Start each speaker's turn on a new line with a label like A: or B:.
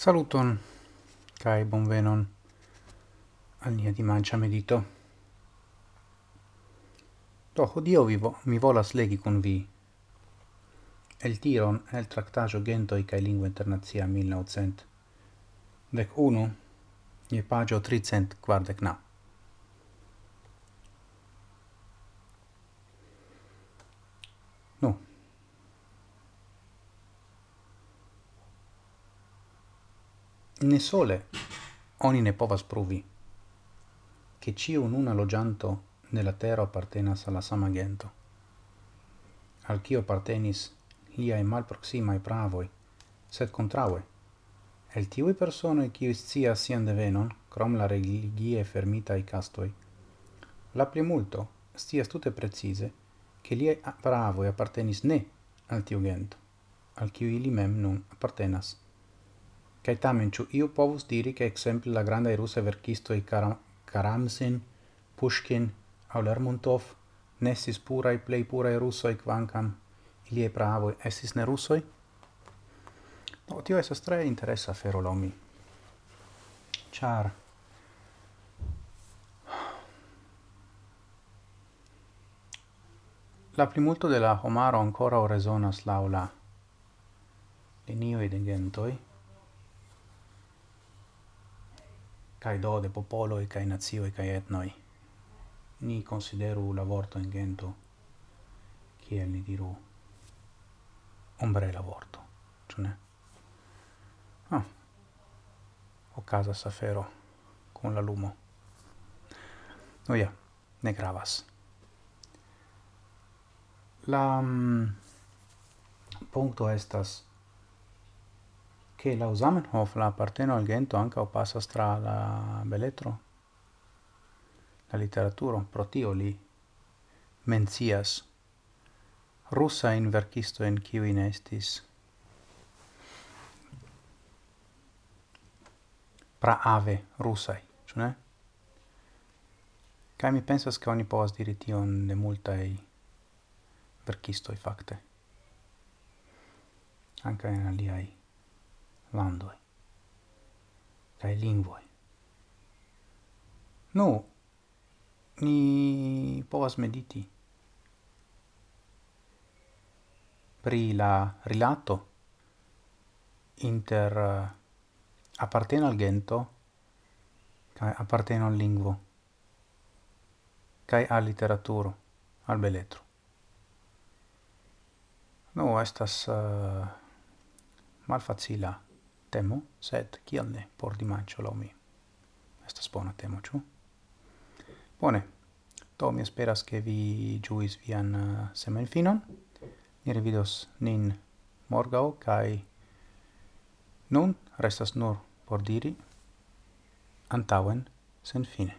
A: Saluton, cae bonvenon al nia dimancia medito. Do, hodio vi vo mi volas legi con vi el tiron el tractagio Gentoi cae Lingua Internazia 1900 dec uno, nie pagio tricent quardec nap. ne sole oni ne povas pruvi che ciu nuna logianto nella terra appartenas alla sama gento al cio appartenis liae malproximae pravoi, sed contraue. El tiui personoi qui scias sian devenon, crom la religie fermitae castoi, la primulto scias tutte precise che liae pravoi appartenis ne al tiu gento, al cui ili mem nun appartenas. Kaj tamen ĉu iu povus diri ke ekzemple la grandaj rusaj i Karam Karamsin, Pushkin au Lermontov ne purai, plei purai puraj rusoj kvankam iliaj pravoj estis ne rusoi? No, tio esas tre interesa fero laŭ mi. Ĉar la plimulto de la homaro ancora resonas laula linioi de gentoi, kai do de popoloi kai nazioi kai etnoi. Ni consideru la vorto in gento kiel ni diru ombrela vorto cioè ah ah casa safero con la lumo. No ja ne gravas. La mm, um, punto estas che la Zamenhof la apparteno al gento anche o passa stra la beletro la letteratura pro tio li mencias russa in verkisto en kiu in estis. Pra ave russai cioè kai mi pensas che oni povas diri tion de multaj verkistoj fakte. anche in aliai landoi kai lingvoi Nu, ni povas mediti pri la rilato inter eh, apparteno al gento kai apparteno al lingvo kai al literaturo, al beletro. no estas uh, malfacila temo, sed kiel ne por dimancio laŭ mi. Estas bona temo, ĉu? Bone. Do mi esperas ke vi ĝuis vian uh, semenfinon. Ni revidos nin morgaŭ kaj nun restas nur por diri antaŭen sen fine.